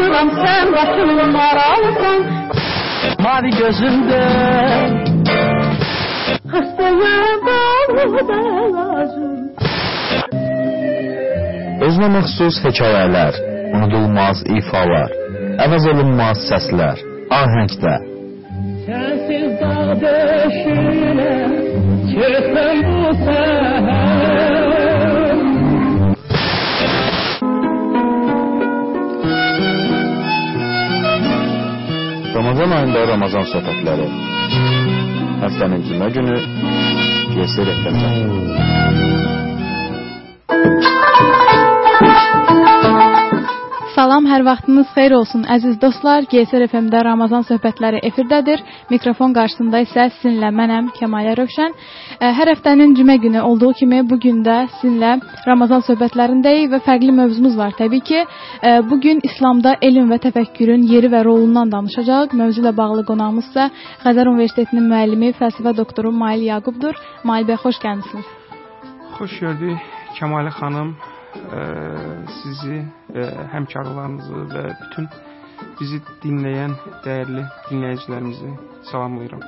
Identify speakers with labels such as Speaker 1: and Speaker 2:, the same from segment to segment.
Speaker 1: Gözlerinden tanıram sen başımın maralısan Mavi gözümde. Hastaya bağlı lazım
Speaker 2: Özünə məxsus hekayələr, unudulmaz ifalar, əvəz olunmaz səslər, ahəngdə.
Speaker 1: Sensiz dağ döşüne çıktım bu seher
Speaker 2: Ramazan ayında Ramazan söhbətləri. Həftənin cümə günü GS rəhbərlər.
Speaker 3: Salam, hər vaxtınız xeyir olsun əziz dostlar. GSR FM-də Ramazan söhbətləri efirdədir. Mikrofon qarşısında isə sizinlə mənəm Kəmalə Rövşən. Hər həftənin cümə günü olduğu kimi bu gün də sizinlə Ramazan söhbətlərindəyik və fərqli mövzumuz var təbii ki. Bu gün İslamda elm və təfəkkürün yeri və rolundan danışacağıq. Mövzu ilə bağlı qonağımız isə Xəzər Universitetinin müəllimi, fəlsəfə doktoru Mail Yaqubdur. Mail bəy, xoş gəlmisiniz.
Speaker 4: Xoş gördük Kəmalə xanım. Ə, sizi, ə, həmkarlarınızı və bütün bizi dinləyən dəyərli dinləyicilərimizi salamlayıram.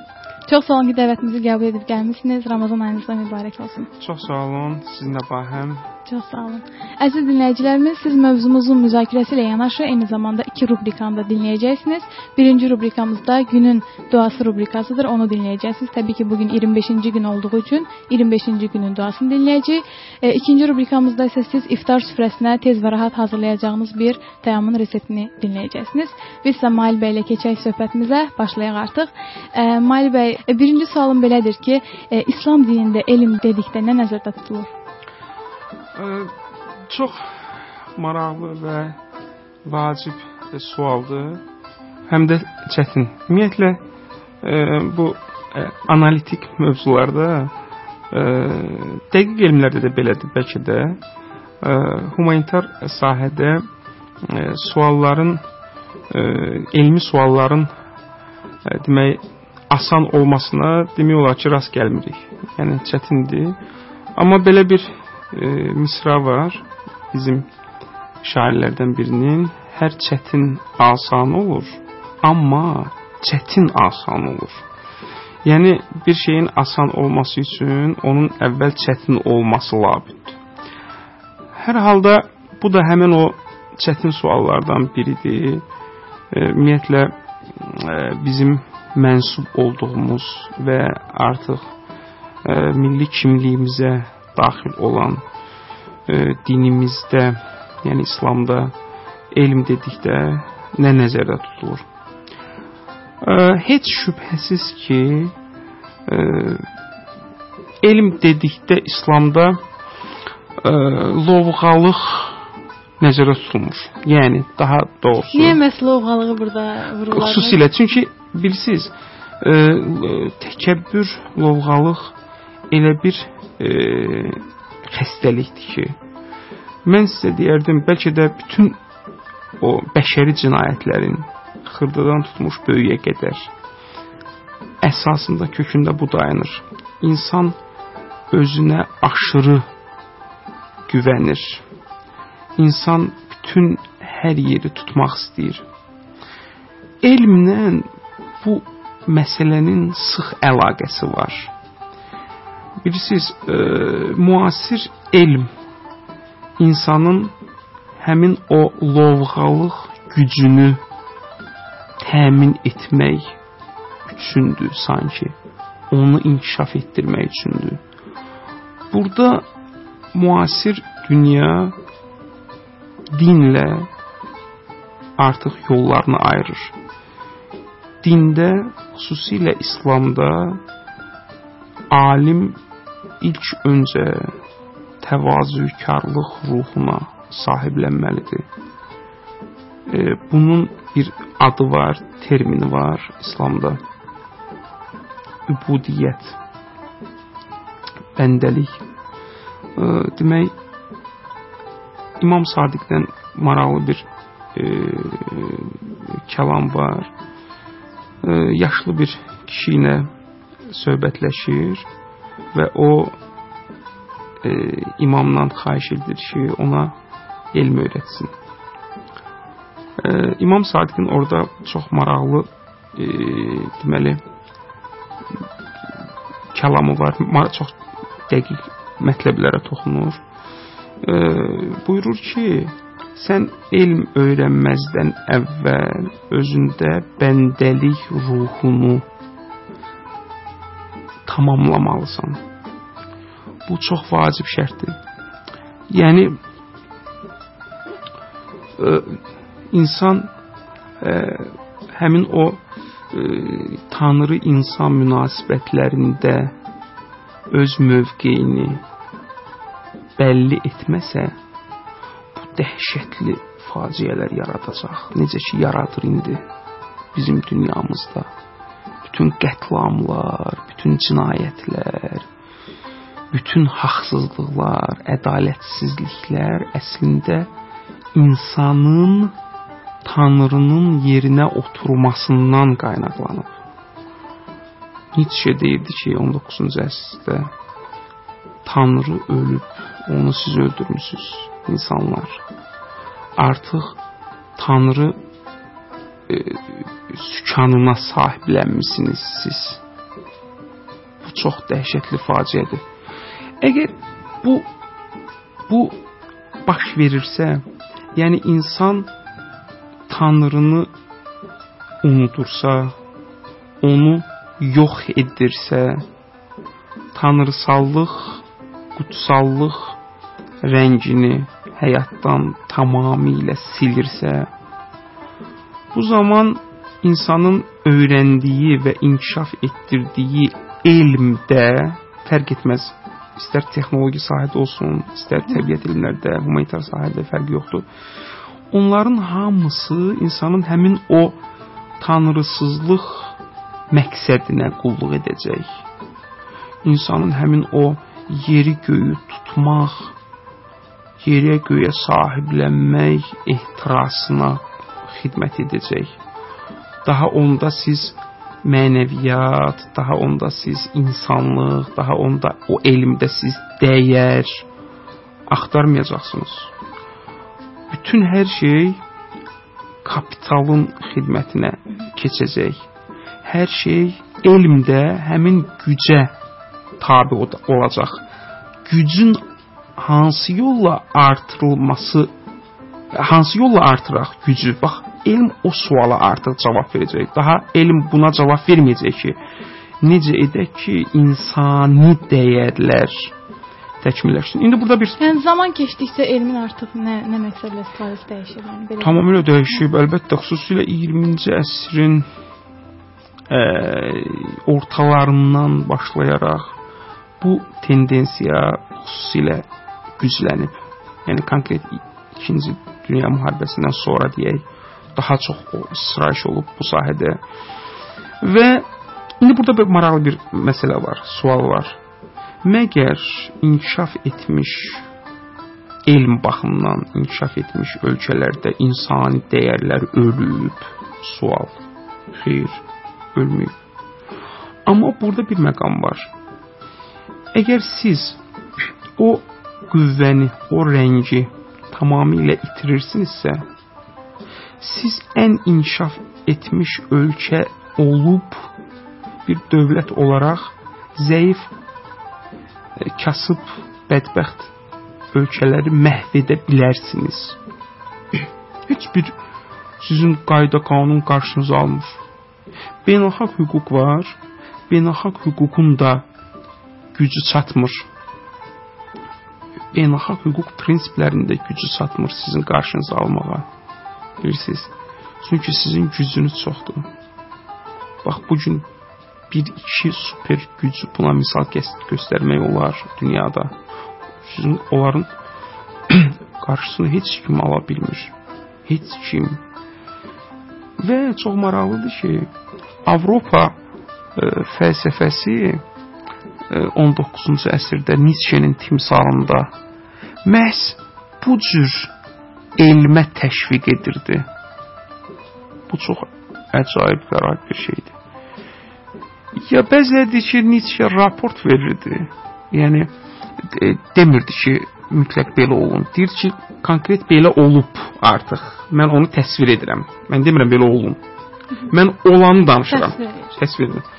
Speaker 3: Çox sağ olun ki, dəvətimizi qəbul edib gəlmisiniz. Ramazan ayınız da mübarək olsun.
Speaker 4: Çox sağ olun. Sizinlə bahəm.
Speaker 3: Çox sağ olun. Əziz dinləyicilərimiz, siz mövzumuzun müzakirəsi ilə yanaşı eyni zamanda iki rubrikanı da dinləyəcəksiniz. Birinci rubrikamızda günün duası rubrikasıdır. Onu dinləyəcəksiniz. Təbii ki, bu gün 25-ci gün olduğu üçün 25-ci günün duasını dinləyəcəyik. E, ikinci rubrikamızda isə siz iftar süfrəsinə tez və rahat hazırlayacağınız bir təyammün reseptini dinləyəcəksiniz. Biz isə Mail bəy ilə keçək söhbətimizə, başlayaq artıq. E, Mail bəy, e, birinci sualım belədir ki, e, İslam dinində elm dedikdə nə nəzərdə tutulur?
Speaker 4: Ə, çox maraqlı və vacib sualdır. Həm də çətin. Ümumiyyətlə ə, bu ə, analitik mövzularda dəqiq elmlərdə də belədir bəlkə də. Humanitar sahədə sualların elmi sualların demək asan olmasına demək olar ki, rast gəlmirik. Yəni çətindir. Amma belə bir e, misra var bizim şairlərdən birinin hər çətin asan olur, amma çətin asan olur. Yəni bir şeyin asan olması üçün onun əvvəl çətin olması labüddür. Hər halda bu da həmin o çətin suallardan biridir. Ümumiyyətlə e, bizim mənsub olduğumuz və artıq e, milli kimliyimizə daxil olan e, dinimizdə, yəni İslamda elm dedikdə nə nəzərdə tutulur? E, heç şübhəsiz ki, e, elm dedikdə İslamda e, lovğalıq nəzərdə tutulmur. Yəni daha doğrusu
Speaker 3: Niyə məhz lovğalığı burada vururlar?
Speaker 4: Xüsusilə çünki bilirsiniz, e, təkəbbür, lovğalıq elə bir e, xəstəlikdir ki, mən sizə deyərdim, bəlkə də bütün o bəşəri cinayətlərin xırdadan tutmuş böyüyə qədər əsasında kökündə bu dayanır. İnsan özünə aşırı güvənir. İnsan bütün hər yeri tutmaq istəyir. Elmlə bu məsələnin sıx əlaqəsi var. Bilirsiniz, e, müasir elm insanın həmin o lovğalıq gücünü təmin etmək üçündür sanki. Onu inkişaf etdirmək üçündür. Burada müasir dünya dinlə artıq yollarını ayırır. Dində, xüsusilə İslamda alim ilk öncə təvazökarlıq ruhuna sahiblənməlidir. E, bunun bir adı var, termini var İslamda. Übudiyyət. Bəndəlik. E, demək İmam Sadiqdən maraqlı bir e, kəlam var. E, yaşlı bir kişi ilə söhbətləşir və o e, imamdan xahiş edir ki, ona elm öyrətsin. E, İmam Sadiqin orada çox maraqlı e, deməli kəlamı var. Mar çox dəqiq mətləblərə toxunur. E, buyurur ki, sən elm öyrənməzdən əvvəl özündə bəndəlik ruhunu tamamlamalısan. Bu çox vacib şərtdir. Yəni ə, e, insan ə, e, həmin o ə, e, tanrı insan münasibətlərində öz mövqeyini bəlli etməsə bu dəhşətli faciələr yaradacaq. Necə ki yaradır indi bizim dünyamızda. Bütün qətlamlar, bütün cinayətlər, bütün haqsızlıqlar, ədalətsizliklər əslində insanın Tanrının yerinə oturmasından qaynaqlanıb. Nietzsche deyirdi ki, 19-cu əsrdə Tanrı ölüb, onu siz öldürmüsüz, insanlar. Artıq Tanrı e, sükanına sahiblənmisiniz siz. Bu çox dəhşətli faciədir. Əgər bu bu baş verirsə, yəni insan tanrını unutursa, onu yox edirsə, tanrısallıq, qutsallıq rəngini həyatdan tamamilə silirsə, bu zaman insanın öyrəndiyi və inkişaf etdirdiyi elmdə fərq etməz istər texnoloji sahədə olsun, istər təbiət elmlərdə, humanitar sahədə fərqi yoxdur. Onların hamısı insanın həmin o tanrısızlıq məqsədinə qulluq edəcək. İnsanın həmin o yeri göyü tutmaq, yerə göyə sahiblənmək ehtirasına xidmət edəcək. Daha onda siz mənəviyyat, daha onda siz insanlıq, daha onda o elmdə siz dəyər axtarmayacaqsınız. Bütün hər şey kapitalın xidmətinə keçəcək. Hər şey elmdə həmin gücə tabe olacaq. Gücün hansı yolla artırılması hansı yolla artıraq gücü? Bax, elm o suala artıq cavab verəcək. Daha elm buna cavab verməyəcək ki, necə edək ki, insani dəyərlər təkmilləşsin. İndi burada bir
Speaker 3: Yəni zaman keçdikcə elmin artıq nə nə məqsədlə istifadəsi dəyişir, yəni belə.
Speaker 4: Tamamilə dəyişib. Əlbəttə, xüsusilə 20-ci əsrin ə, ortalarından başlayaraq bu tendensiya xüsusilə güclənib. Yəni konkret 2-ci Dünya müharibəsindən sonra deyək, daha çox sırayiş olub bu sahədə. Və indi burada bir maraqlı bir məsələ var, sual var. Məgər inkişaf etmiş elm baxımından inkişaf etmiş ölkələrdə insani dəyərlər ölüb? Sual. Xeyr, ölməyib. Amma burada bir məqam var. Əgər siz o qüvvəni, o rəngi tamamilə itirirsinizsə, siz ən inkişaf etmiş ölkə olub bir dövlət olaraq zəif, e, kasıb, bədbəxt ölkələri məhv edə bilərsiniz. Heç bir sizin qayda qanun qarşınıza almır. Beynəlxalq hüquq var. Beynəlxalq hüququn da gücü çatmır. Beynəlxalq hüquq prinsiplərində gücü çatmır sizin qarşınıza almağa. Bilirsiniz? Çünki sizin gücünüz çoxdur. Bax bu gün bir iki super güc buna misal göstərmək olar dünyada. Sizin onların qarşısını heç kim ala bilmir. Heç kim. Və çox maraqlıdır ki, Avropa e, fəlsəfəsi e, 19-cu əsrdə Nietzsche-nin timsalında məhz bu cür elmə təşviq edirdi. Bu çox əcayib qəraib bir şeydir. Ya bəziləri deyir ki, Nietzsche raport verirdi. Yəni e, demirdi ki, mütləq belə olun. Deyir ki, konkret belə olub artıq. Mən onu təsvir edirəm. Mən demirəm belə olun. Mən olanı danışıram.
Speaker 3: Təsvir.
Speaker 4: Təsvir edirəm.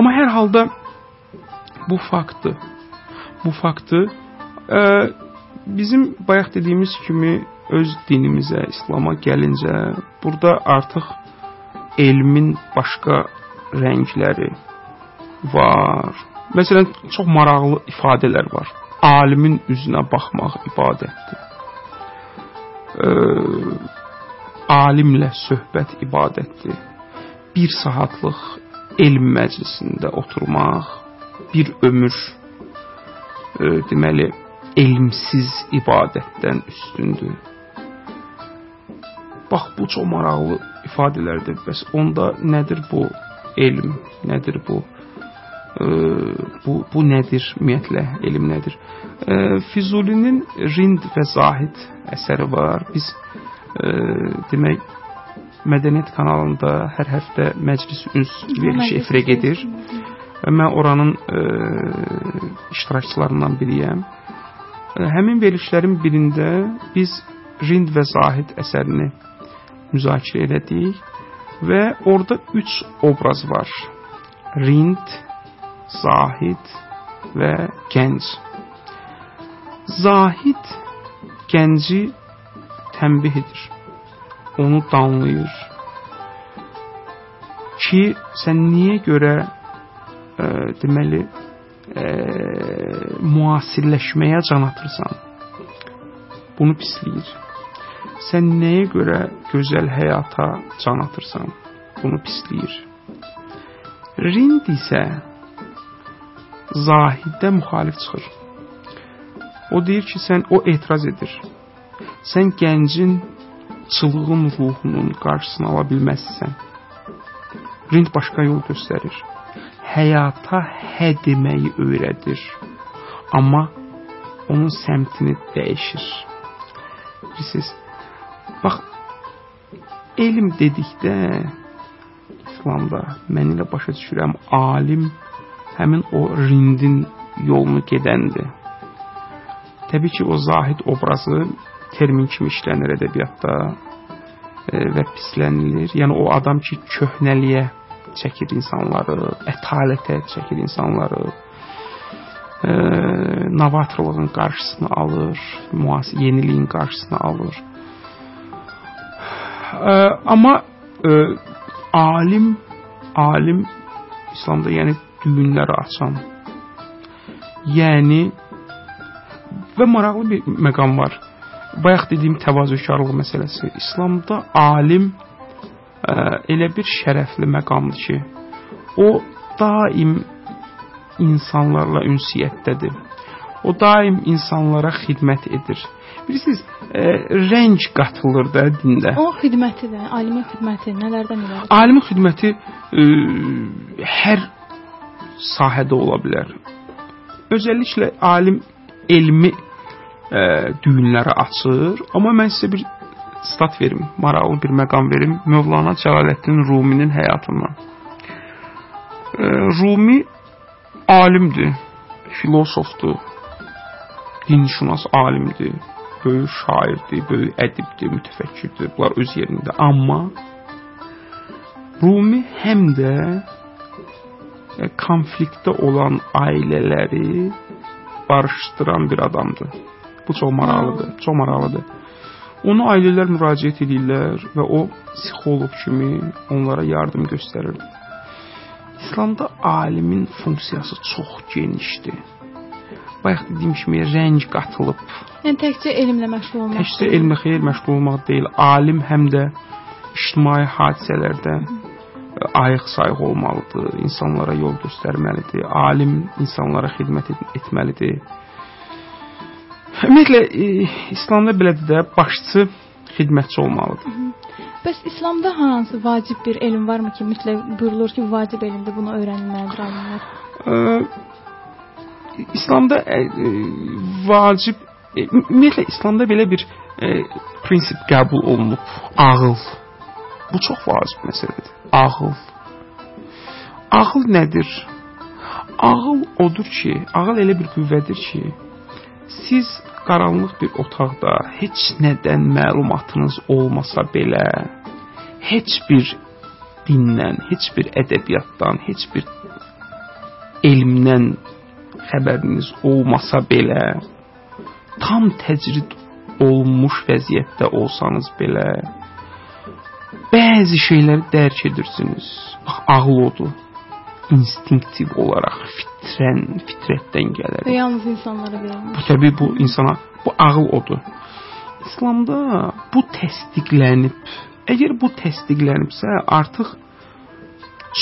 Speaker 4: Amma hər halda bu faktı, bu faktı ə, bizim bayaq dediyimiz kimi öz dinimizə, İslam'a gəlincə, burada artıq elmin başqa rəngləri var. Məsələn, çox maraqlı ifadələr var. Alimin üzünə baxmaq ibadətdir. Ə, alimlə söhbət ibadətdir. Bir saatlıq elm məclisində oturmaq bir ömür ə, deməli elmsiz ibadətdən üstündür. Bax bu çox maraqlı ifadələrdir. Bəs onda nədir bu elm? Nədir bu? E, bu bu nədir ümumiyyətlə? Elm nədir? E, Füzulinin Rind və Zahid əsəri var. Biz e, demək Mədəniyyət kanalında hər həftə məclis üns verilişi efirə gedir. Və mən oranın e, iştirakçılarından biriyəm. E, həmin verilişlərin birində biz Rind və Zahid əsərini müzakirə elədik və orada 3 obraz var. Rind, Zahid və gənc. Zahid gənci tənbih edir. Onu danlayır. Ki sən niyə görə e, deməli e, müasirləşməyə can atırsan? Bunu pisləyir. Sən nəyə görə gözəl həyata can atırsan? Bunu pisləyir. Rind isə Zahiddə müxalif çıxır. O deyir ki, sən o etiraz edir. Sən gəncin çılğın ruhunun qarşısını ala bilməzsən. Rind başqa yol göstərir. Həyata hə deməyi öyrədir. Amma onun səmtini dəyişir. Bilirsiniz, Bax, elm dedikdə İslamda mən elə başa düşürəm, alim həmin o rindin yolunu gedəndir. Təbii ki, o zahid obrazı termin kimi işlənir ədəbiyyatda e, və pislənilir. Yəni o adam ki, köhnəliyə çəkir insanları, ətalətə çəkir insanları, e, novatorluğun qarşısını alır, müasir yeniliyin qarşısını alır. Ə, amma ə, alim alim İslamda yəni düyünləri açan. Yəni və maraqlı bir məqam var. Bayaq dediyim təvazökarlıq məsələsi. İslamda alim ə, elə bir şərəfli məqamdır ki, o daim insanlarla ünsiyyətdədir. O daim insanlara xidmət edir. Bilirsiniz, e, rəng qatılır da dində.
Speaker 3: O xidməti də, alimin xidməti nələrdən ibarət?
Speaker 4: Alimin xidməti e, hər sahədə ola bilər. Özəlliklə alim elmi e, düyünləri açır, amma mən sizə bir stat verim, maraqlı bir məqam verim Mövlana Cəlaləddin Ruminin həyatından. Rumi alimdir, filosofdur, dinşünas alimdir böyük şairdir, böyük ədibdir, mütəfəkkirdir. Bunlar öz yerində. Amma Rumi həm də e, konfliktdə olan ailələri barışdıran bir adamdır. Bu çox maraqlıdır, çox maraqlıdır. Onu ailələr müraciət edirlər və o psixoloq kimi onlara yardım göstərir. İslamda alimin funksiyası çox genişdir bayaq dediyim kimi rəng qatılıb.
Speaker 3: Yəni təkcə elmlə məşğul olmaq.
Speaker 4: Təkcə elmlə xeyir məşğul olmaq deyil, alim həm də ictimai hadisələrdə ayıq sayıq olmalıdır, insanlara yol göstərməlidir, alim insanlara xidmət et etməlidir. Ümumiyyətlə e, İslamda belədir də, başçı xidmətçi olmalıdır.
Speaker 3: Bəs İslamda hansı vacib bir elm varmı ki, mütləq buyurulur ki, vacib elmdir, bunu öyrənməlidir alimlər?
Speaker 4: İslamda ə, e, ə, e, vacib ə, ümumiyyətlə İslamda belə bir ə, prinsip qəbul olunub. Ağıl. Bu çox vacib məsələdir. Ağıl. Ağıl nədir? ağıl odur ki, ağıl elə bir qüvvədir ki, siz qaranlıq bir otaqda heç nədən məlumatınız olmasa belə, heç bir dindən, heç bir ədəbiyyatdan, heç bir elmdən xəbəriniz olmasa belə, tam təcrid olmuş vəziyyətdə olsanız belə, bəzi şeyləri dərk edirsiniz. Bax, ağıl odur instinktiv olaraq fitrən, fitrətdən gələr.
Speaker 3: Və yalnız insanlara verilmiş.
Speaker 4: Bu təbii bu insana bu ağıl odur. İslamda bu təsdiqlənib. Əgər bu təsdiqlənibsə, artıq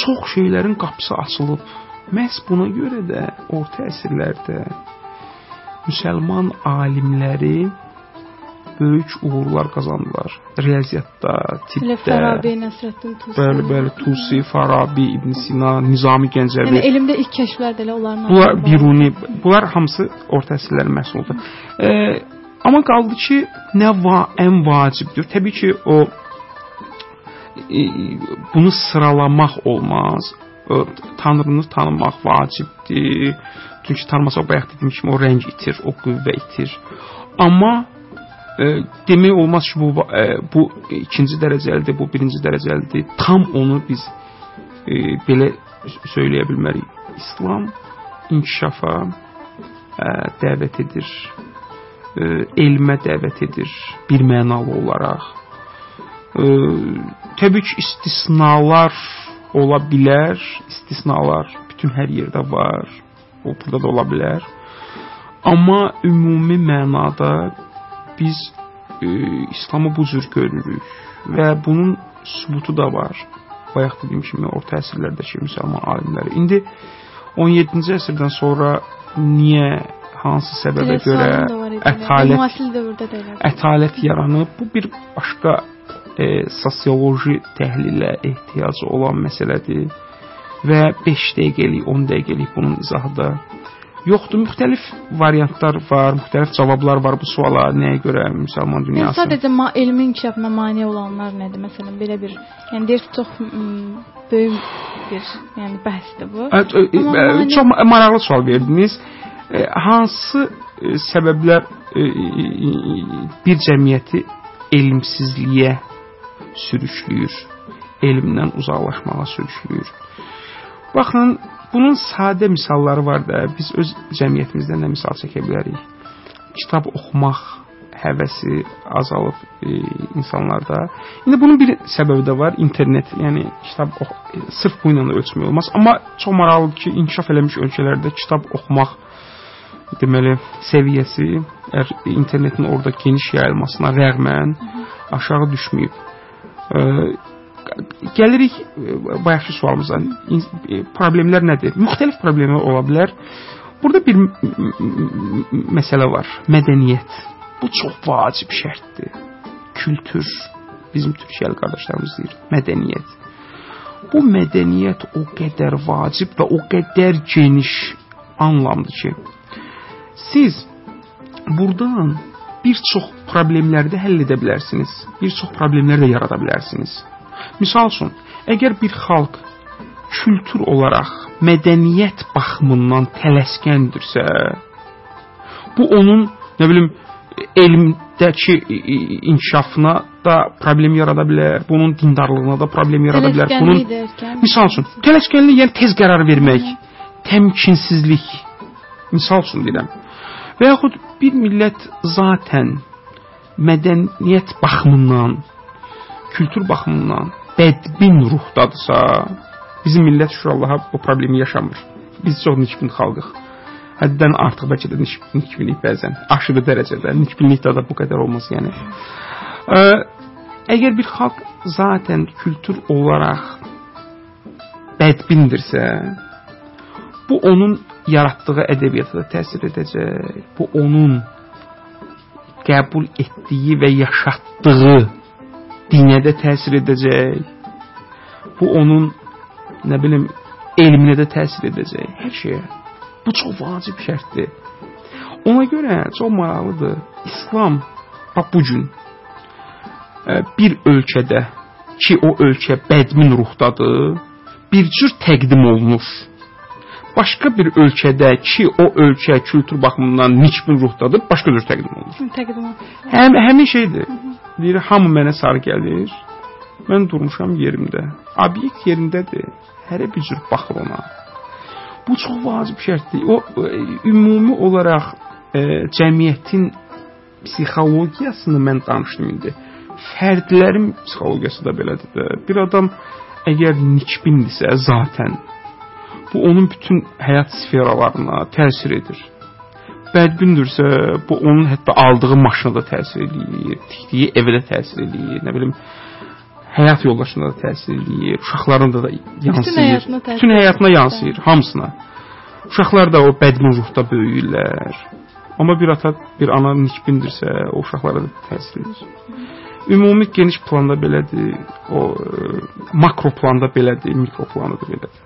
Speaker 4: çox şeylərin qapısı açılıb. Məhz buna görə də orta əsrlərdə müsəlman alimləri böyük uğurlar qazandılar. Riyaziyyatda, tibbdə,
Speaker 3: Farabi, Nəsrəddin Tusi.
Speaker 4: bəli, bəli, Tusi, Farabi, İbn Sina, Nizami Gəncəvi.
Speaker 3: Yəni elmdə ilk kəşflər də elə onların
Speaker 4: Bunlar. Biruni, bunlar hamısı orta əsrlərin məhsuludur. E, amma qaldı ki, nə va ən vacibdir. Təbii ki, o e, bunu sıralamaq olmaz. O, Tanrını tanımaq vacibdir. Çünki tanımasaq bayaq dediyim kimi o rəng itir, o qüvvə itir. Amma demək olmaz ki, bu e, bu ikinci dərəcəlidir, bu birinci dərəcəlidir. Tam onu biz e, belə söyləyə bilmərik. İslam inkişafa ə, dəvət edir. Ə, elmə dəvət edir bir mənalı olaraq. Ə, təbii ki, istisnalar ola bilər. İstisnalar bütün hər yerdə var. O burada da ola bilər. Amma ümumi mənada biz ə, İslamı bu cür görürük və bunun sübutu da var. Bayaq dediyim kimi orta əsrlərdəki müsəlman alimləri. İndi 17-ci əsrdən sonra niyə hansı səbəbə görə ətalət ətalət yaranıb. Bu bir başqa e, sosioloji təhlilə ehtiyacı olan məsələdir və 5 dəqiqəlik, 10 dəqiqəlik bunun izahı da yoxdur. Müxtəlif variantlar var, müxtəlif cavablar var bu suala. Nəyə görə müsəlman
Speaker 3: Yəni
Speaker 4: dünyası?
Speaker 3: sadəcə ma elmin inkişafına mane olanlar nədir? Məsələn, belə bir, yəni deyir ki, çox böyük bir, yəni bəhsdir bu.
Speaker 4: Ə, ə, ə,
Speaker 3: mane-
Speaker 4: Çox maraqlı sual verdiniz. Ə, Hansı ə, səbəblər ə, ə, bir cəmiyyəti elmsizliyə sürükləyir, elmdən uzaqlaşmağa sürükləyir? Baxın, bunun sadə misalları var da, biz öz cəmiyyətimizdən də misal çəkə bilərik. Kitab oxumaq həvəsi azalıb e, insanlarda. İndi bunun bir səbəbi də var, internet. Yəni kitab ox e, sırf bu ilə də ölçmək olmaz. Amma çox maraqlıdır ki, inkişaf eləmiş ölkələrdə kitab oxumaq deməli səviyyəsi əgər internetin orada geniş yayılmasına rəğmən aşağı düşməyib. E, gəlirik e, bayaqki sualımıza. E, Problemlər nədir? Müxtəlif problemlər ola bilər. Burada bir məsələ var. Mədəniyyət. Bu çox vacib şərtdir. Kültür. Bizim türkiyəli qardaşlarımız deyir, mədəniyyət. Bu mədəniyyət o qədər vacib və o qədər geniş anlamdır ki, siz burdan bir çox problemləri də həll edə bilərsiniz. Bir çox problemlər də yarada bilərsiniz. Misal üçün, əgər bir xalq kültür olaraq mədəniyyət baxımından tələskəndirsə, bu onun, nə bilim, elmdəki inkişafına da problem yarada bilər, bunun dindarlığına da problem yarada bilər. Bunun. Misal üçün, tələskənlik yəni tez qərar vermək, təmkinsizlik. Misal üçün deyirəm. Və yaxud bir millət zaten mədəniyyət baxımından, kültür baxımından bədbin ruhdadırsa, bizim millət şükür Allaha bu problemi yaşamır. Biz çox nikbin xalqıq. Həddən artıq bəlkə də nik- nikbinlik bəzən aşırı dərəcədə, nikbinlikdə də bu qədər olmaz yəni. Ə, əgər bir xalq zaten kültür olaraq bədbindirsə, bu onun yaratdığı ədəbiyyata da təsir edəcək. Bu onun qəbul etdiyi və yaşatdığı dinə də təsir edəcək. Bu onun nə bilim elminə də təsir edəcək, hər şeyə. Bu çox vacib şərtdir. Ona görə çox maraqlıdır. İslam bax bu gün ə, bir ölkədə ki, o ölkə bədmin ruhdadır, bir cür təqdim olunur. Başqa bir ölkədə ki, o ölkə kültür baxımından niçbin ruhdadır, başqa cür təqdim olunur.
Speaker 3: Təqdim olun.
Speaker 4: Həm həmin şeydir. Deyir, hamı mənə sarı gəlir. Mən durmuşam yerimdə. Obyekt yerindədir. Hərə bir cür baxır ona. Bu çox vacib şərtdir. O e, ümumi olaraq e, cəmiyyətin psixologiyasını mən danışdım indi. Fərdlərin psixologiyası da belədir də. Bir adam əgər nikbindirsə zaten bu onun bütün həyat sferalarına təsir edir. Bədbündürsə, bu onun hətta aldığı maşına da təsir edir, tikdiyi evə də təsir edir, nə bilim, həyat yoldaşına da təsir edir, uşaqlarına da yansıyır.
Speaker 3: Bütün həyatına təsir
Speaker 4: Bütün həyatına yansıyır, hamısına. Uşaqlar da o bədbin ruhda böyüyürlər. Amma bir ata, bir ana nikbindirsə, o uşaqlara da təsir edir. Ümumi geniş planda belədir, o e, makro planda belədir, mikro planda da belədir.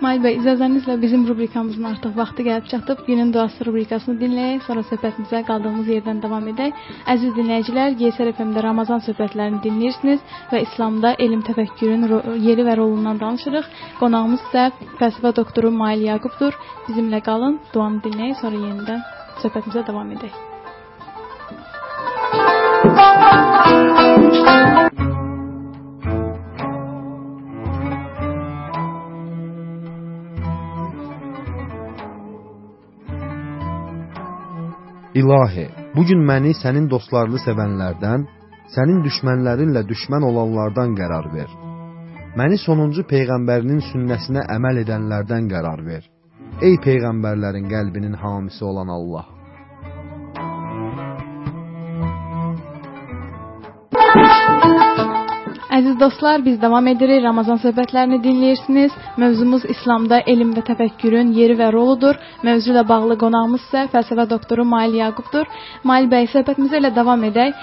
Speaker 3: Mail bəy, icazənizlə bizim rubrikamızın artıq vaxtı gəlib çatıb. Günün duası rubrikasını dinləyək, sonra söhbətimizə qaldığımız yerdən davam edək. Əziz dinləyicilər, GSR FM-də Ramazan söhbətlərini dinləyirsiniz və İslamda elm təfəkkürün yeri və rolundan danışırıq. Qonağımız isə fəlsəfə doktoru Mail Yaqubdur. Bizimlə qalın, duanı dinləyək, sonra yenidən söhbətimizə davam edək.
Speaker 5: İlahi, bu gün məni sənin dostlarını sevənlərdən, sənin düşmənlərinlə düşmən olanlardan qərar ver. Məni sonuncu peyğəmbərinin sünnəsinə əməl edənlərdən qərar ver. Ey peyğəmbərlərin qəlbinin hamisi olan Allah.
Speaker 3: Əziz dostlar, biz davam edirik. Ramazan söhbətlərini dinləyirsiniz. Mövzumuz İslamda elm və təfəkkürün yeri və roludur. Mövzu ilə bağlı qonağımız isə fəlsəfə doktoru Mail Yaqubdur. Mail bəy, söhbətimizə ilə davam edək.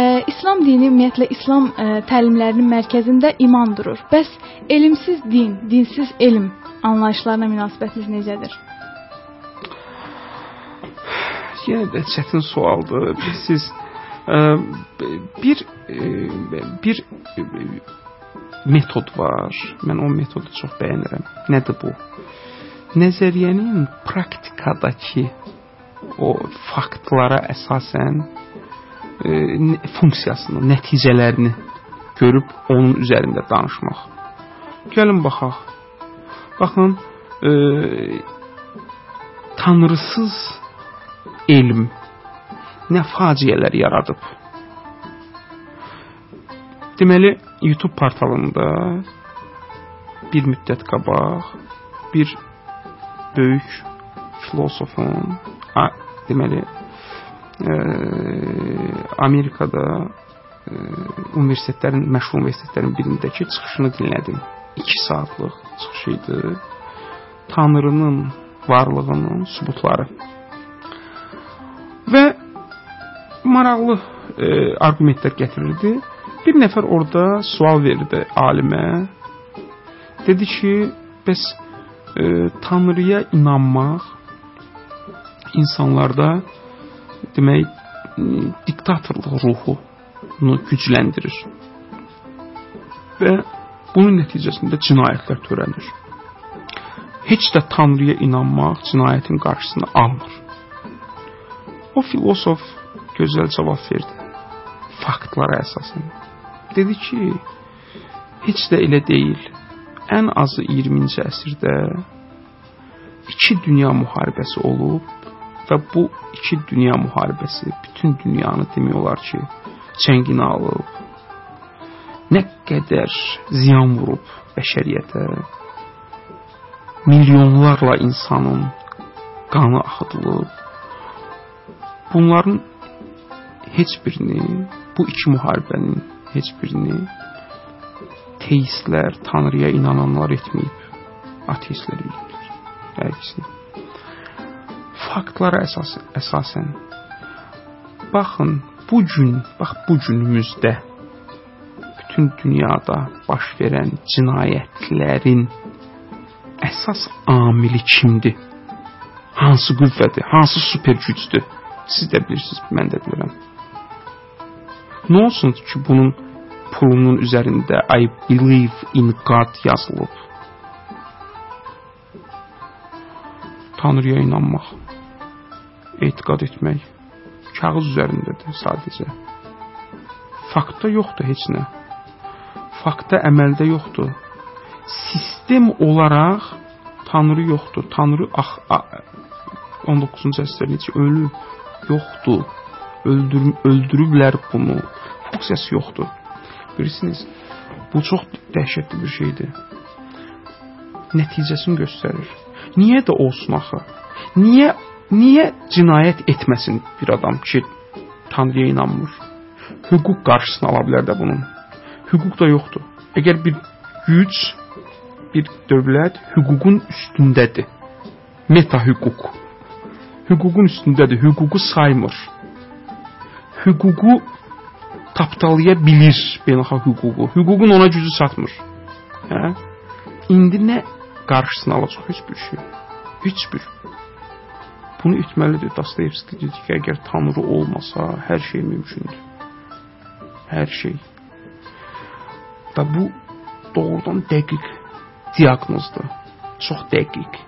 Speaker 3: E, İslam dini ümumiyyətlə İslam e, təlimlərinin mərkəzində iman durur. Bəs elmsiz din, dinsiz elm anlayışlarına münasibətiniz necədir?
Speaker 4: Yenə də çətin sualdır. Siz bir bir metod var. Mən o metodu çox bəyənirəm. Nədir bu? Nəzəriyyənin praktikadakı o faktlara əsasən funksiyasını, nəticələrini görüb onun üzərində danışmaq. Gəlin baxaq. Baxın, e, tanrısız elm nə faciələr yaradıb. Deməli, YouTube portalında bir müddət qabaq bir böyük filosofun, a, deməli, e, Amerikada e, universitetlərin, məşhur universitetlərin birindəki çıxışını dinlədim. 2 saatlıq çıxış idi. Tanrının varlığının sübutları. Maraqlı e, arqumentlər gətirirdi. Bir nəfər orada sual verdi alimə. Dedi ki, bəs e, Tanrıya inanmaq insanlarda demək diktatorluq ruhunu gücləndirir. Və bunun nəticəsində cinayətlər törənir. Heç də Tanrıya inanmaq cinayətin qarşısını almır. O filosof gözəl cavab verdi. Faktlara əsasən. Dedi ki, heç də elə deyil. Ən azı 20-ci əsrdə iki dünya müharibəsi olub və bu iki dünya müharibəsi bütün dünyanı demək olar ki, çənginə alıb. Nə qədər ziyan vurub bəşəriyyətə. Milyonlarla insanın qanı axıdılıb. Bunların heç birini, bu iki müharibənin heç birini teistlər, Tanrıya inananlar etməyib. Ateistlər. Hər ikisi. Faktlara əsas, əsasən baxın, bu gün, bax bu günümüzdə bütün dünyada baş verən cinayətlərin əsas amili kimdir? Hansı qüvvədir? Hansı super gücdür? Siz də bilirsiniz, mən də bilirəm. Olsun ki, bunun pulunun üzərində I believe in God yazılıb. Tanrıya inanmaq, etiqad etmək kağız üzərindədir sadəcə. Faktda yoxdur heç nə. Faktda əməldə yoxdur. Sistem olaraq Tanrı yoxdur. Tanrı ax, a, 19-cu əsrdə necə ölüb? Yoxdur. Öldür, öldürüblər bunu. Funksiyası yoxdur. Bilirsiniz, bu çox dəhşətli bir şeydir. Nəticəsini göstərir. Niyə də olsun axı? Niyə niyə cinayət etməsin bir adam ki, Tanrıya inanmır? Hüquq qarşısını ala bilər də bunun. Hüquq da yoxdur. Əgər bir güc, bir dövlət hüququn üstündədir. Meta hüquq. Hüququn üstündədir, hüququ saymır. Hüququ tapdalaya bilir beynəlxalq hüququ. Hüququn ona gücü çatmır. Hə? İndi nə qarşısını alacaq heç bir şey. Heç bir. Bunu etməlidir Dostoyevski dedi ki, əgər Tanrı olmasa, hər şey mümkündür. Hər şey. Da bu doğrudan dəqiq diaqnozdur. Çox dəqiq.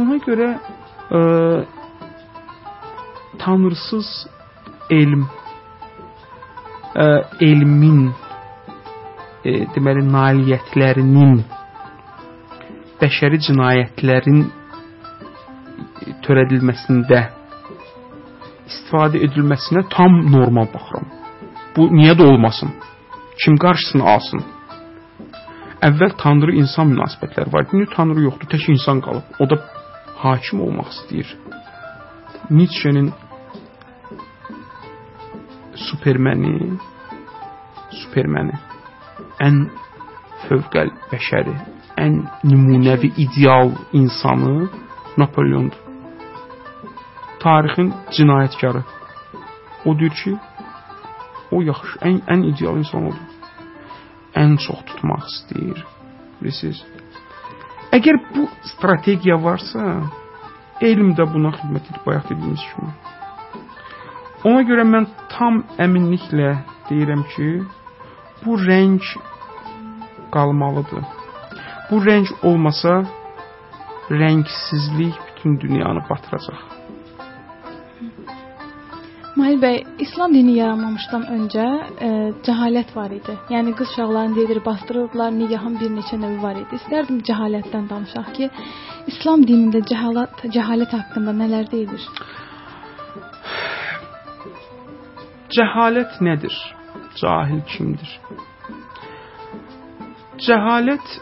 Speaker 4: Ona görə ə, tanrısız elm elmin e, deməli nailiyyətlərinin bəşəri cinayətlərin törədilməsində istifadə edilməsinə tam normal baxıram. Bu niyə də olmasın? Kim qarşısını alsın? Əvvəl tanrı insan münasibətləri var. İndi tanrı yoxdur, tək insan qalıb. O da hakim olmaq istəyir. Nietzsche'nin Superməni Superməni ən fövqəl bəşəri, ən nümunəvi ideal insanı Napoleondur. Tarixin cinayətkarı. O deyir ki, o yaxşı, ən ən ideal insan odur. Ən çox tutmaq istəyir. Bilirsiniz? Əgər bu strategiya varsa, elm də buna xidmət edir bayaq dediyimiz kimi. Ona görə mən tam əminliklə deyirəm ki, bu rəng qalmalıdır. Bu rəng olmasa, rəngsizlik bütün dünyanı batıracaq.
Speaker 3: Mahir bəy, İslam dini yaranmamışdan öncə e, cəhalət var idi. Yəni qız uşaqlarını deyilir bastırırdılar, nigahın bir neçə növü var idi. İstərdim cəhalətdən danışaq ki, İslam dinində cəhalət cəhalət haqqında nələr deyilir?
Speaker 4: Cəhalət nədir? Cahil kimdir? Cəhalət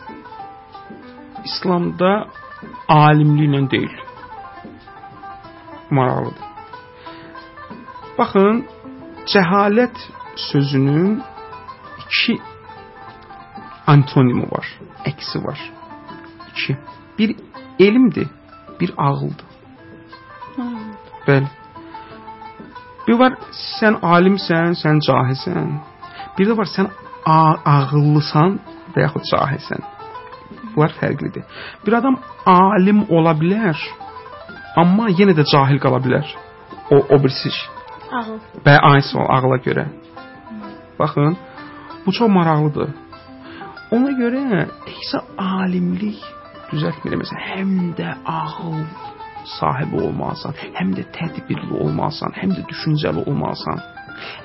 Speaker 4: İslamda alimliklə deyil. Maraqlıdır. Baxın, cəhalət sözünün iki antonimi var, əksi var. İki. Bir elmdir, bir ağıldır. Bəli. Bir var sən alimsən, sən cahilsən. Bir də var sən ağıllısan və yaxud cahilsən. Bunlar fərqlidir. Bir adam alim ola bilər, amma yenə də cahil qala bilər. O o birisi
Speaker 3: Ağıl.
Speaker 4: Və aynısı ağla görə. Baxın, bu çox maraqlıdır. Ona görə təkcə alimlik düzəltmir məsələn, həm də ağıl sahibi olmalısan, həm də tədbirli olmalısan, həm də düşüncəli olmalısan,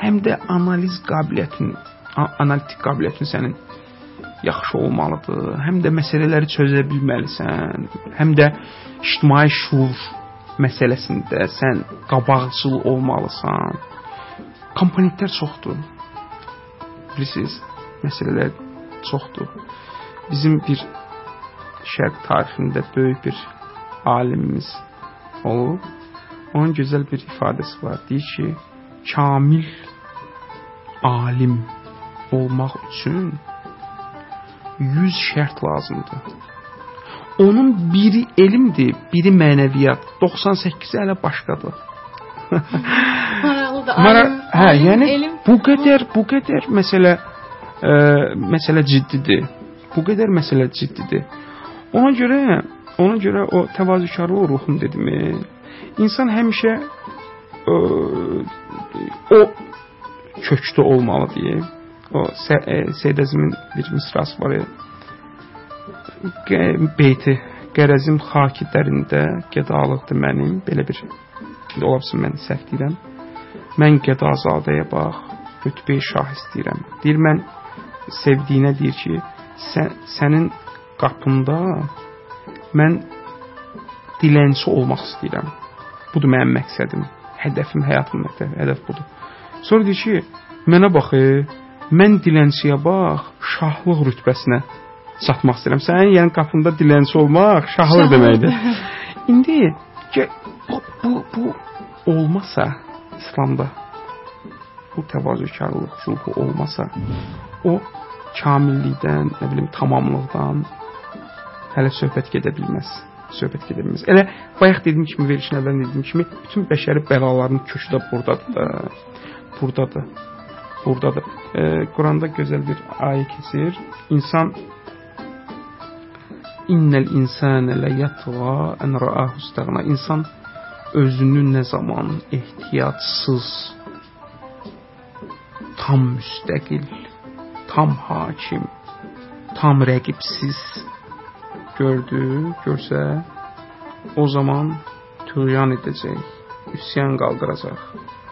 Speaker 4: həm də analiz qabiliyyətin, analitik qabiliyyətin sənin yaxşı olmalıdır. Həm də məsələləri çözə bilməlisən, həm də ictimai şuur məsələsində sən qabaqcıl olmalısan. Komponentlər çoxdur. Bilirsiniz, məsələlər çoxdur. Bizim bir şərq tarixində böyük bir alimimiz olub. Onun gözəl bir ifadəsi var. Deyir ki, kamil alim olmaq üçün 100 şərt lazımdır. Onun biri elmdir, biri mənəviyyat. 98-i hələ başqadır.
Speaker 3: Maraqlıdır.
Speaker 4: Mara hə,
Speaker 3: alim,
Speaker 4: yəni
Speaker 3: elm,
Speaker 4: bu qədər, bu qədər məsələ ə, məsələ ciddidir. Bu qədər məsələ ciddidir. Ona görə, ona görə o təvazökarlıq ruhum dedimi? İnsan həmişə ə, o kökdə olmalı deyim. O Seyd Əzimin bir misrası var. Beyti qərəzim xaki dərində gədalıqdır mənim, belə bir indi ola bilsin mən səhv deyirəm. Mən qədazadəyə bax, rütbə şah istəyirəm. Deyir mən sevdiyinə deyir ki, sən, sənin qapında mən dilənçi olmaq istəyirəm. Budur mənim məqsədim, hədəfim, həyatım məqsədi, hədəf budur. Sonra deyir ki, mənə bax, mən dilənçiyə bax, şahlıq rütbəsinə çatmaq istəyirəm. Sənin yəni qapında dilənçi olmaq şahlıq Şahlı. deməkdir. İndi bu, bu, bu olmasa İslamda bu təvazökarlıq ruhu olmasa, o kamillikdən, nə bilim, tamamlıqdan hələ söhbət gedə bilməz. Söhbət gedə bilməz. Elə bayaq dediyim kimi, verilişin əvvəlində dediyim kimi, bütün bəşəri bəlaların kökü də burdadır da. Burdadır. Burdadır. E, Quranda gözəl bir ayə keçir. İnsan İnnel insane la yatğa en ra'ahu istagna. İnsan özünü nə zaman ehtiyatsız, tam müstəqil, tam hakim, tam rəqibsiz gördü, görsə, o zaman tüğyan edəcək, üsyan qaldıracaq.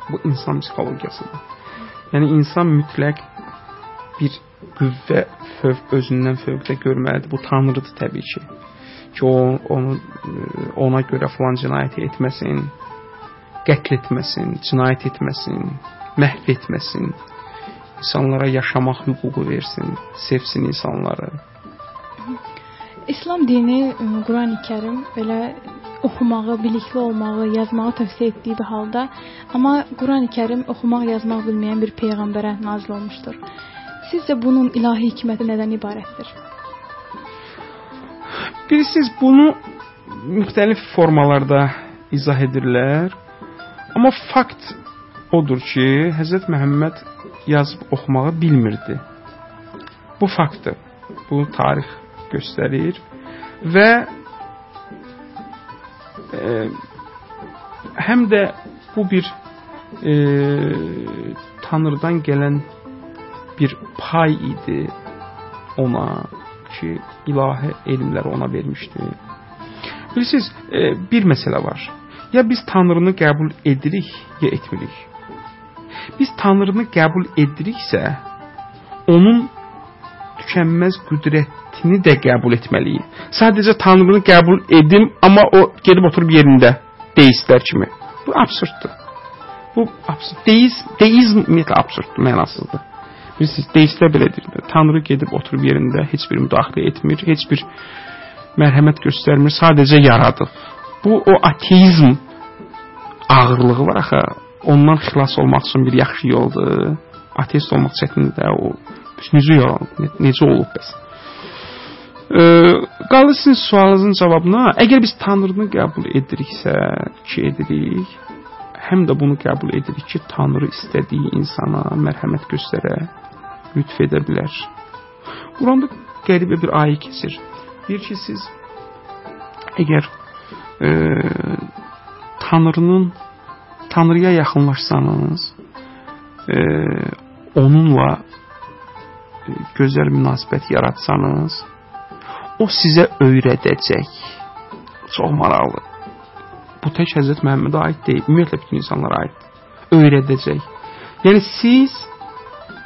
Speaker 4: Bu insan psixologiyasıdır. Yəni insan mütləq bir qüvvə fövq özündən fövqdə görməlidir. Bu tanrıdır təbii ki. Ki o onu ona görə falan cinayəti etməsin, qətl etməsin, cinayət etməsin, məhv etməsin. İnsanlara yaşamaq hüququ versin, sevsin insanları.
Speaker 3: İslam dini Qurani-Kərim belə oxumağı, bilikli olmağı, yazmağı tövsiyə etdiyi bir halda, amma Qurani-Kərim oxumaq, yazmaq bilməyən bir peyğəmbərə nazil olmuşdur. Sizcə bunun ilahi hikməti nədən ibarətdir?
Speaker 4: Bilirsiniz, bunu müxtəlif formalarda izah edirlər. Amma fakt odur ki, Həzrət Məhəmməd yazıb oxumağı bilmirdi. Bu faktdır. Bu tarix göstərir və e, həm də bu bir e, Tanrıdan gələn bir pay idi ona ki, ilahi elmləri ona vermişdi. Bilirsiniz, e, bir məsələ var. Ya biz Tanrını qəbul edirik, ya etmirik. Biz Tanrını qəbul ediriksə, onun tükənməz qüdrətini də qəbul etməliyik. Sadəcə Tanrını qəbul edim, amma o gedib oturub yerində deistlər kimi. Bu absurddur. Bu absurd. Deizm, deizm ümumiyyətlə absurddur, mənasızdır. Bilirsiniz, deistlər belədir. Tanrı gedib oturub yerində heç bir müdaxilə etmir, heç bir mərhəmət göstərmir, sadəcə yaradıb. Bu o ateizm ağırlığı var axı. Ondan xilas olmaq üçün bir yaxşı yoldur. Ateist olmaq çətindir o. Necə yaranıb, necə olub bəs? E, qalır sizin sualınızın cavabına, əgər biz Tanrını qəbul ediriksə, ki edirik, həm də bunu qəbul edirik ki, Tanrı istədiyi insana mərhəmət göstərə, lütf edə bilər. Quranda qəribə bir ayə keçir. Deyir ki, siz əgər e, Tanrının Tanrıya yaxınlaşsanız, e, onunla gözəl münasibət yaratsanız, o sizə öyrədəcək. Çox maraqlı. Bu tək Həzrət Məhəmmədə aid deyil, ümumiyyətlə bütün insanlara aid. Öyrədəcək. Yəni siz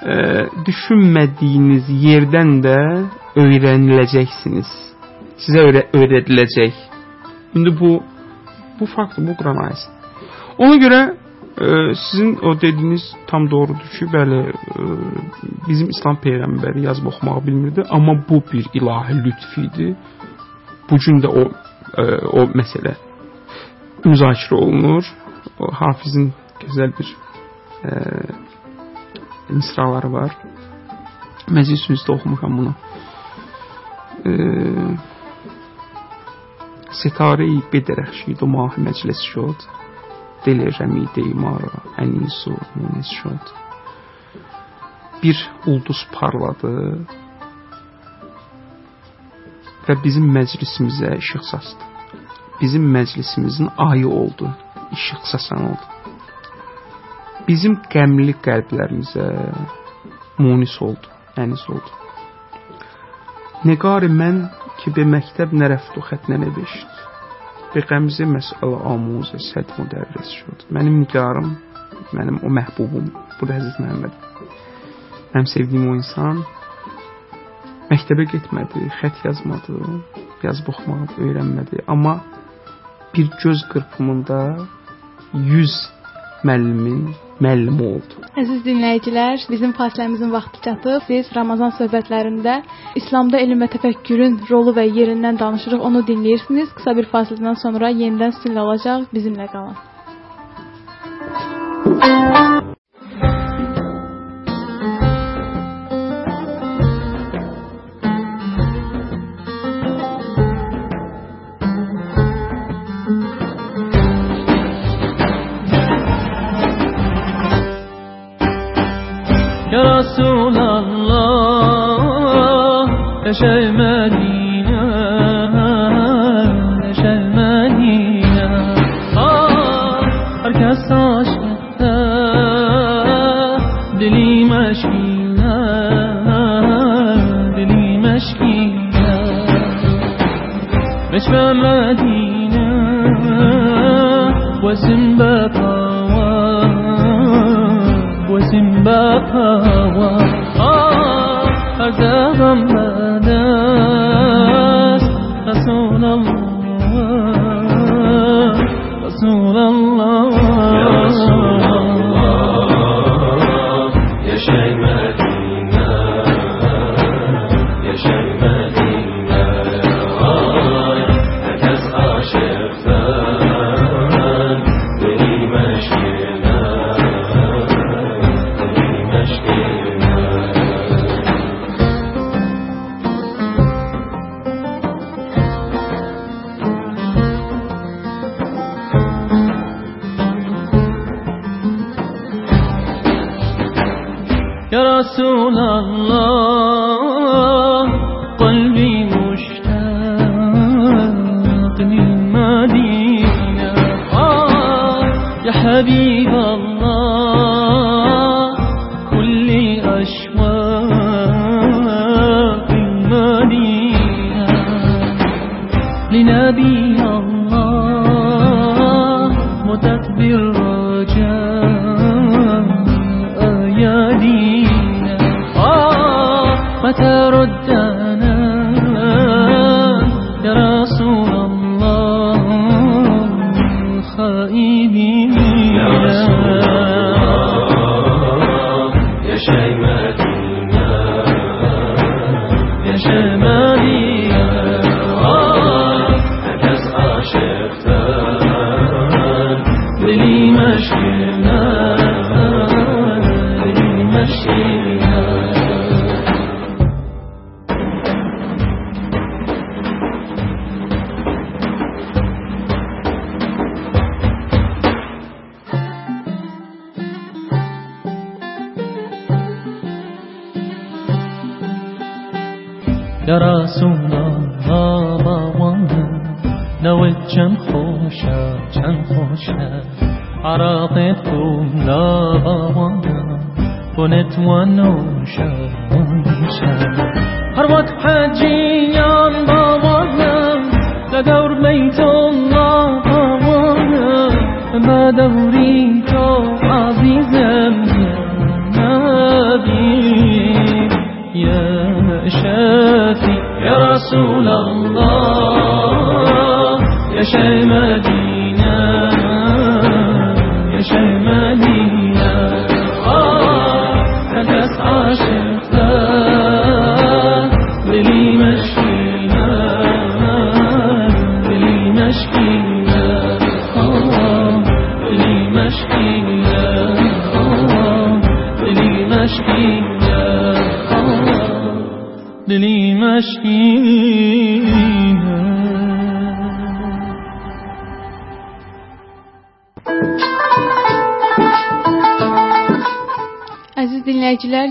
Speaker 4: e, düşünmədiyiniz yerdən də öyrəniləcəksiniz. Sizə öyrə öyrədiləcək. İndi bu bu fakt bu Quran ayəsidir. Ona görə Ə, sizin o dediyiniz tam doğrudur ki, bəli, ə, bizim İslam peyğəmbəri yazıb oxumağı bilmirdi, amma bu bir ilahi lütf idi. Bu gün də o ə, o məsələ müzakirə olunur. O, Hafizin gözəl bir ə, misraları var. Məclis üstə oxumuşam bunu. Ə, Setare-i Bedərəxşid o mahi məclis şod. دل رمیده ما را ənis و münis şod. Bir ulduz parladı və bizim məclisimizə işıq saçdı. Bizim məclisimizin ayı oldu, işıq saçan oldu. Bizim qəmli qəlblərimizə munis oldu, ənis oldu. Neqari mən که به مکتب نرفت و خط bir qəmzi məsələ amuz əsəd müdərrəs şud. Mənim nigarım, mənim o məhbubum, bu da Əziz Məhəmməd. Mənim sevdiyim o insan məktəbə getmədi, xət yazmadı, yazıb oxumağı öyrənmədi, amma bir göz qırpımında 100 müəllimin müəllimi oldu.
Speaker 3: Əziz dinləyicilər, bizim fasiləmizin vaxtı çatıb. Biz Ramazan söhbətlərində İslamda elm və təfəkkürün rolu və yerindən danışırıq. Onu dinləyirsiniz. Qısa bir fasilədən sonra yenidən sizinlə olacaq. Bizimlə qalın.
Speaker 1: Ya yaşayın. Allah دراسونا غابوانا نوت چن خوشا چن خوشا. عراقتكم لا با بوانا بنت هر وقت حجیان با بوانا لدور لا با بوانا ما دوري
Speaker 3: sevmedim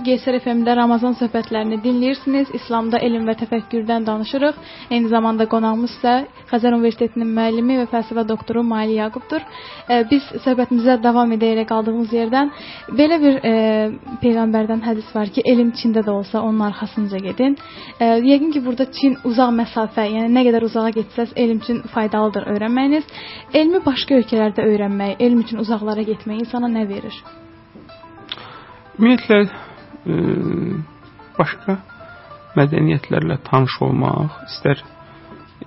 Speaker 3: GSR FM-də Ramazan söhbətlərini dinləyirsiniz. İslamda elm və təfəkkürdən danışırıq. Eyni zamanda qonağımız isə Xəzər Universitetinin müəllimi və fəlsəfə doktoru Maili Yaqubdur. E, biz söhbətimizə davam edərək qaldığımız yerdən belə bir e, peyğəmbərdən hədis var ki, elm Çində də olsa onun arxasınca gedin. E, yəqin ki, burada Çin uzaq məsafə, yəni nə qədər uzağa getsəz elm üçün faydalıdır öyrənməyiniz. Elmi başqa ölkələrdə öyrənmək, elm üçün uzaqlara getmək insana nə verir?
Speaker 4: Ümumiyyətlə başqa mədəniyyətlərlə tanış olmaq, istər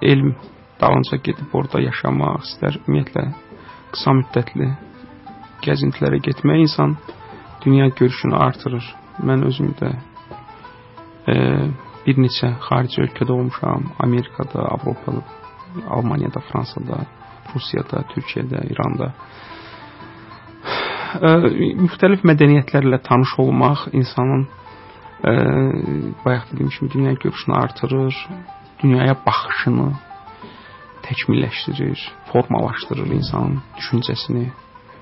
Speaker 4: elm dalınca gedib orada yaşamaq, istər ümumiyyətlə qısa müddətli gəzintilərə getmək insan dünya görüşünü artırır. Mən özüm də e, bir neçə xarici ölkədə olmuşam. Amerikada, Avropada, Almaniyada, Fransada, Rusiyada, Türkiyədə, İranda müxtəlif mədəniyyətlərlə tanış olmaq insanın ə, bayaq dediyim kimi dünya görüşünü artırır, dünyaya baxışını təkmilləşdirir, formalaşdırır insanın düşüncəsini,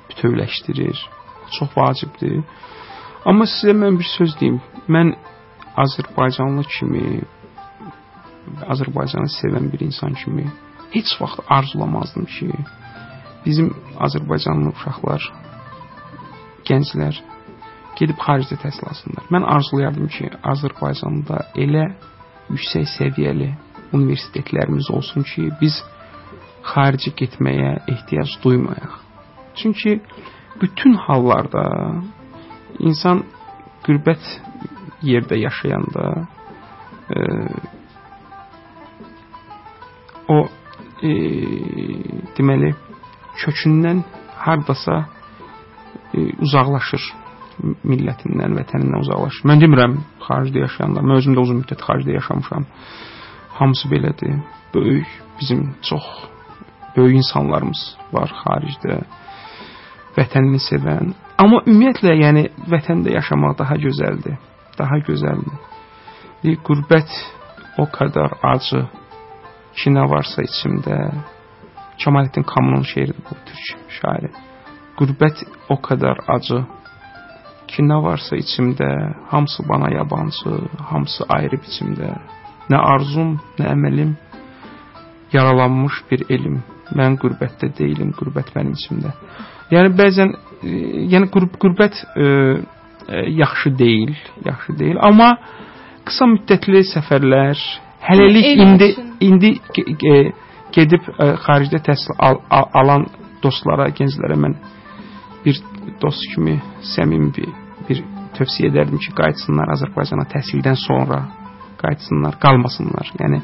Speaker 4: bütövləşdirir. Çox vacibdir. Amma sizə mən bir söz deyim. Mən Azərbaycanlı kimi Azərbaycanı sevən bir insan kimi heç vaxt arzulamazdım ki, bizim Azərbaycanlı uşaqlar gənclər gedib xaricdə təhsil alsınlar. Mən arzulayardım ki, Azərbaycanda elə yüksək səviyyəli universitetlərimiz olsun ki, biz xaricə getməyə ehtiyac duymayaq. Çünki bütün hallarda insan qürbət yerdə yaşayanda e, o e, deməli kökündən hardasa uzaqlaşır millətindən, vətənindən uzaqlaşır. Mən demirəm xaricdə yaşayanlar, mən özüm də uzun müddət xaricdə yaşamışam. Hamısı belədir. Böyük bizim çox böyük insanlarımız var xaricdə. Vətənini sevən. Amma ümumiyyətlə, yəni vətəndə yaşamaq daha gözəldir. Daha gözəldir. Bir qürbət o qədər acı ki, nə varsa içimdə. Kemalettin Kamilin şeiridir bu türk şairi. Qürbət o qədər acı ki, nə varsa içimdə, hamısı bana yabancı, hamısı ayrı biçimdə. Nə arzum, nə əməlim, yaralanmış bir elm. Mən qürbətdə deyiləm, qürbət mənim içimdə. Yəni bəzən e, yəni qürb qürbət e, e, yaxşı deyil, yaxşı deyil, amma qısa müddətli səfərlər, hələlik yəni, indi indi e, gedib e, xaricdə təhsil al, al, alan dostlara, gənclərə mən bir dost kimi səmimi bir, bir tövsiyə edərdim ki, qayıtsınlar Azərbaycana təhsildən sonra, qayıtsınlar, qalmasınlar. Yəni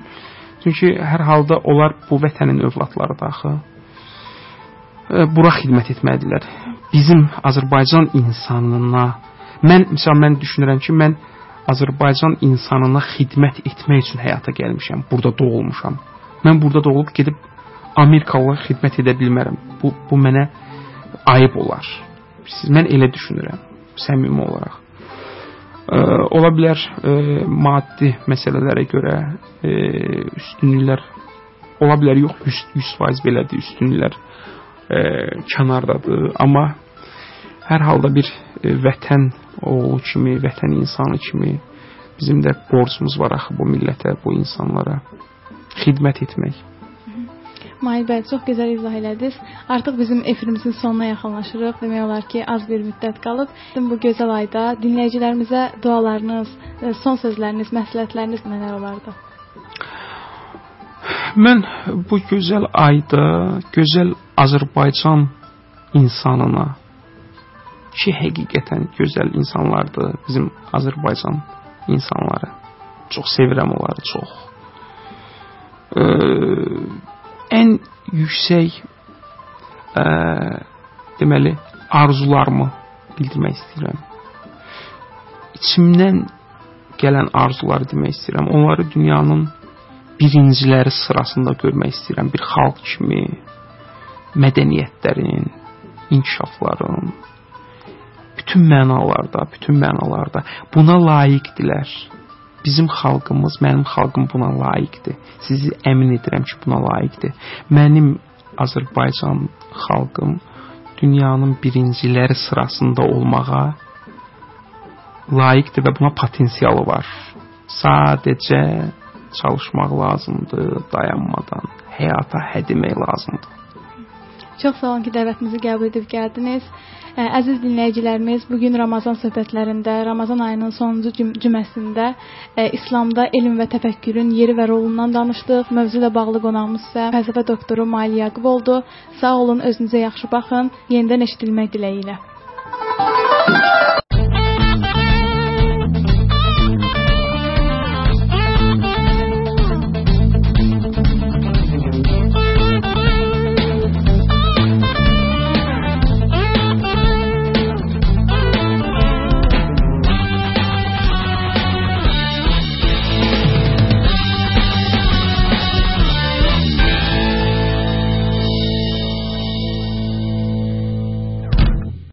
Speaker 4: çünki hər halda onlar bu vətənin övladlarıdır axı. E, bura xidmət etməlidirlər. Bizim Azərbaycan insanına mən məsəl mən düşünürəm ki, mən Azərbaycan insanına xidmət etmək üçün həyata gəlmişəm. Burada doğulmuşam. Mən burada doğulub gedib Amerikalılara xidmət edə bilmərəm. Bu bu mənə ayıb olar. Mən elə düşünürəm, səmimi olaraq. Ə, ola bilər ə, maddi məsələlərə görə ə, üstünlüklər ola bilər yox 100% belədir, üstünlüklər ə, kənardadır, amma hər halda bir ə, vətən oğlu kimi, vətən insanı kimi bizim də borcumuz var axı bu millətə, bu insanlara xidmət etmək.
Speaker 3: Mahir bəy, çox gözəl izah elədiniz. Artıq bizim efirimizin sonuna yaxınlaşırıq. Demək olar ki, az bir müddət qalıb. Bu gözəl ayda dinləyicilərimizə dualarınız, e, son sözləriniz, məsləhətləriniz nələr olardı?
Speaker 4: Mən bu gözəl ayda gözəl Azərbaycan insanına ki, həqiqətən gözəl insanlardır bizim Azərbaycan insanları. Çox sevirəm onları, çox. Ee, ən yüksək ə, deməli arzularımı bildirmək istəyirəm. İçimdən gələn arzuları demək istəyirəm. Onları dünyanın birinciləri sırasında görmək istəyirəm. Bir xalq kimi mədəniyyətlərin, inkişafların bütün mənalarda, bütün mənalarda buna layiqdilər bizim xalqımız, mənim xalqım buna layiqdir. Sizi əmin edirəm ki, buna layiqdir. Mənim Azərbaycan xalqım dünyanın birinciləri sırasında olmağa layiqdir və buna potensialı var. Sadəcə çalışmaq lazımdır, dayanmadan həyata hədimək lazımdır.
Speaker 3: Çox sağ olun ki, dəvətimizi qəbul edib gəldiniz. Ə, əziz dinləyicilərimiz, bu gün Ramazan söhbətlərində, Ramazan ayının sonuncu cüm cüməsində ə, İslamda elm və təfəkkürün yeri və rolundan danışdıq. Mövzu ilə bağlı qonağımız isə fəlsəfə doktoru Mali Yaqub oldu. Sağ olun, özünüzə yaxşı baxın. Yenidən eşidilmək diləyi ilə.